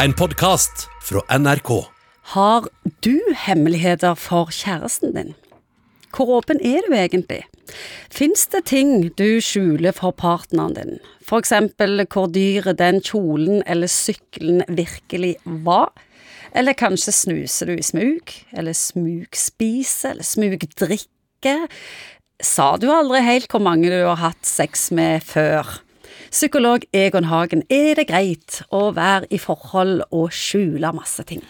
En podkast fra NRK. Har du hemmeligheter for kjæresten din? Hvor åpen er du egentlig? Fins det ting du skjuler for partneren din? For eksempel hvor dyr den kjolen eller sykkelen virkelig var? Eller kanskje snuser du i smug? Eller smugspiser? Eller smugdrikker? Sa du aldri helt hvor mange du har hatt sex med før? Psykolog Egon Hagen, er det greit å være i forhold og skjule masse ting?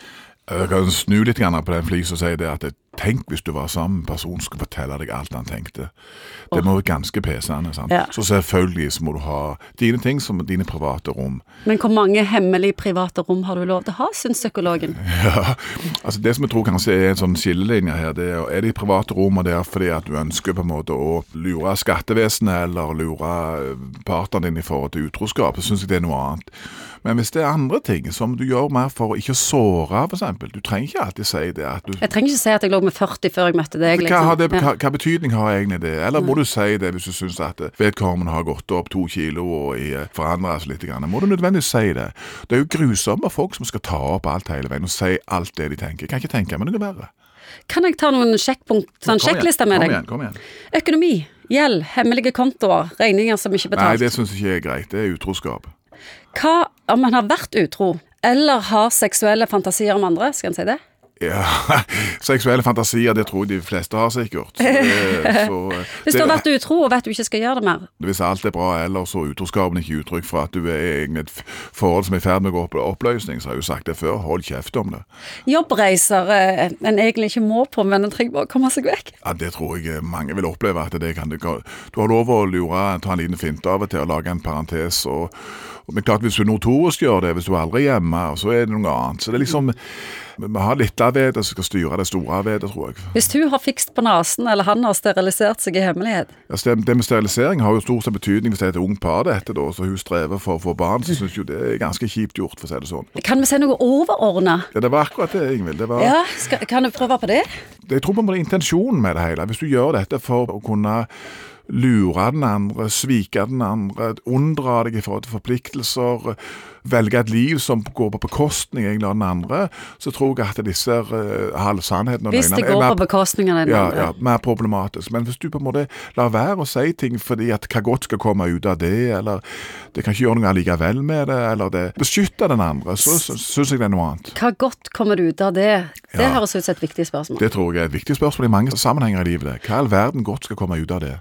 Jeg kan snu litt på den flisa og si det at tenk hvis du var sammen med en person som skulle fortelle deg alt han tenkte. Det må være ganske pesende. Ja. Så selvfølgelig så må du ha dine ting som dine private rom. Men hvor mange hemmelige private rom har du lov til å ha, syns psykologen? Ja, altså Det som jeg tror kanskje er en sånn skillelinje her, det er er de private rommene der fordi at du ønsker på en måte å lure skattevesenet eller lure eh, partneren din i forhold til utroskap, så syns jeg det er noe annet. Men hvis det er andre ting som du gjør mer for å ikke såre, f.eks. Du trenger ikke alltid si det du Jeg trenger ikke si at jeg lå med 40 før jeg møtte deg. hva, har det, hva, hva betydning har egentlig det? Eller må du si det hvis du syns at vedkommende har gått opp to kilo og i- forandret seg litt? Grann? Må du nødvendigvis si det? Det er jo grusomme folk som skal ta opp alt hele veien og si alt det de tenker. Jeg kan ikke tenke meg noe verre. Kan jeg ta noen sjekkpunkt, sånn sjekklister med deg? kom? Igjen, kom igjen. Økonomi, gjeld, hemmelige kontoer, regninger som ikke er Nei, det syns jeg ikke er greit. Det er utroskap. Hva om man har vært utro, eller har seksuelle fantasier om andre? Skal en si det? Ja, Seksuelle fantasier, det tror jeg de fleste har sikkert. Eh, Så, eh, Hvis du har vært utro og vet du ikke skal gjøre det mer. Hvis alt er bra ellers, og utroskapen ikke uttrykk for at du er i et forhold som er i ferd med å gå i oppløsning, så har jeg jo sagt det før, hold kjeft om det. Jobbreiser eh, en egentlig ikke må på, men en trenger bare å komme seg vekk. Ja, Det tror jeg eh, mange vil oppleve. at det kan Du Du har lov å lure, ta en liten finte av og til og lage en parentes. Og, men klart, hvis du notorisk gjør det, hvis du aldri er hjemme, så er det noe annet. Så det er liksom Vi har litt av det som skal styre det store vedet, det, tror jeg. Hvis hun har fikst på nesen, eller han har sterilisert seg i hemmelighet. Ja, det, med sterilisering har jo stor sett betydning hvis det er et ungt par, dette, da, så hun strever for å få barn. Så syns jo det er ganske kjipt gjort, for å si det sånn. Kan vi si noe overordna? Ja, Det var akkurat det, Ingvild. Det var Ja, skal, kan du prøve på det? Jeg tror på intensjonen med det hele. Hvis du gjør dette for å kunne lure den andre, svike den andre, unndra deg i forhold til forpliktelser, velge et liv som går på bekostning egentlig av den andre, så tror jeg at disse uh, halvsannhetene og Hvis det går mer- på bekostning av den ja, andre. ja, mer problematisk. Men hvis du på en måte lar være å si ting fordi at hva godt skal komme ut av det, eller det kan ikke gjøre noe allikevel med det, eller det beskytter den andre, så sy- syns jeg det er noe annet. Hva godt kommer det ut av det? Det Ja. høres ut som et viktig spørsmål. Det tror jeg er et viktig spørsmål i mange sammenhenger i livet. Hva i all verden godt skal komme ut av det?